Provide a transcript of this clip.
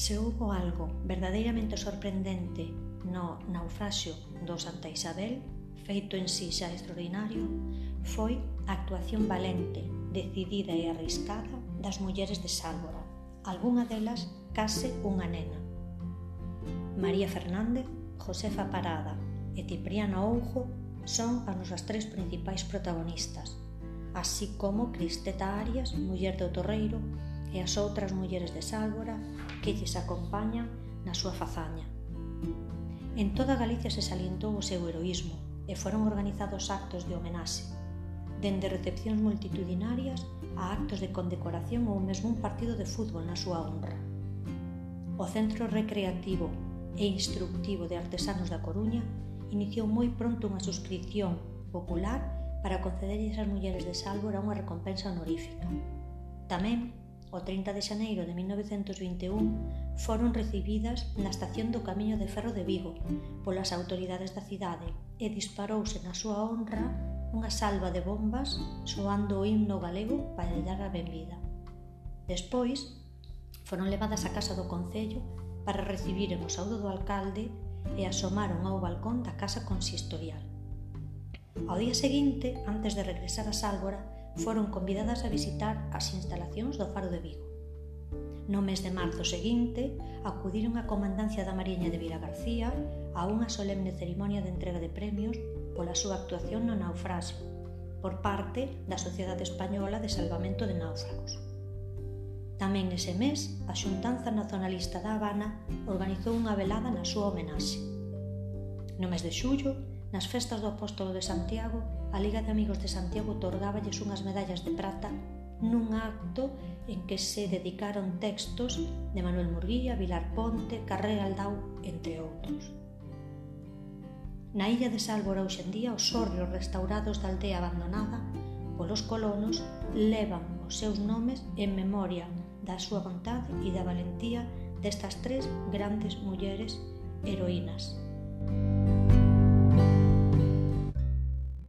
se houbo algo verdadeiramente sorprendente no naufraxio do Santa Isabel, feito en sí xa extraordinario, foi a actuación valente, decidida e arriscada das mulleres de Sálvora, algunha delas case unha nena. María Fernández, Josefa Parada e Cipriano Oujo son as nosas tres principais protagonistas, así como Cristeta Arias, muller do Torreiro, e as outras mulleres de Sálvora que lles acompañan na súa fazaña. En toda Galicia se salientou o seu heroísmo e foron organizados actos de homenaxe, dende recepcións multitudinarias a actos de condecoración ou mesmo un partido de fútbol na súa honra. O Centro Recreativo e Instructivo de Artesanos da Coruña iniciou moi pronto unha suscripción popular para concederlles ás mulleres de Sálvora unha recompensa honorífica. Tamén o 30 de xaneiro de 1921 foron recibidas na estación do Camiño de Ferro de Vigo polas autoridades da cidade e disparouse na súa honra unha salva de bombas soando o himno galego para lle dar a benvida. Despois, foron levadas á casa do Concello para recibiren o saúdo do alcalde e asomaron ao balcón da casa consistorial. Ao día seguinte, antes de regresar a Sálvora, foron convidadas a visitar as instalacións do Faro de Vigo. No mes de marzo seguinte, acudiron a comandancia da Mariña de Vila García a unha solemne cerimonia de entrega de premios pola súa actuación no naufrasio por parte da Sociedade Española de Salvamento de Náufragos. Tamén ese mes, a Xuntanza Nacionalista da Habana organizou unha velada na súa homenaxe. No mes de xullo, Nas festas do apóstolo de Santiago, a Liga de Amigos de Santiago otorgáballes unhas medallas de prata nun acto en que se dedicaron textos de Manuel Murguía, Vilar Ponte, Carré Aldau, entre outros. Na illa de Sálvora hoxendía os sorrios restaurados da aldea abandonada polos colonos levan os seus nomes en memoria da súa vontade e da valentía destas tres grandes mulleres heroínas. Música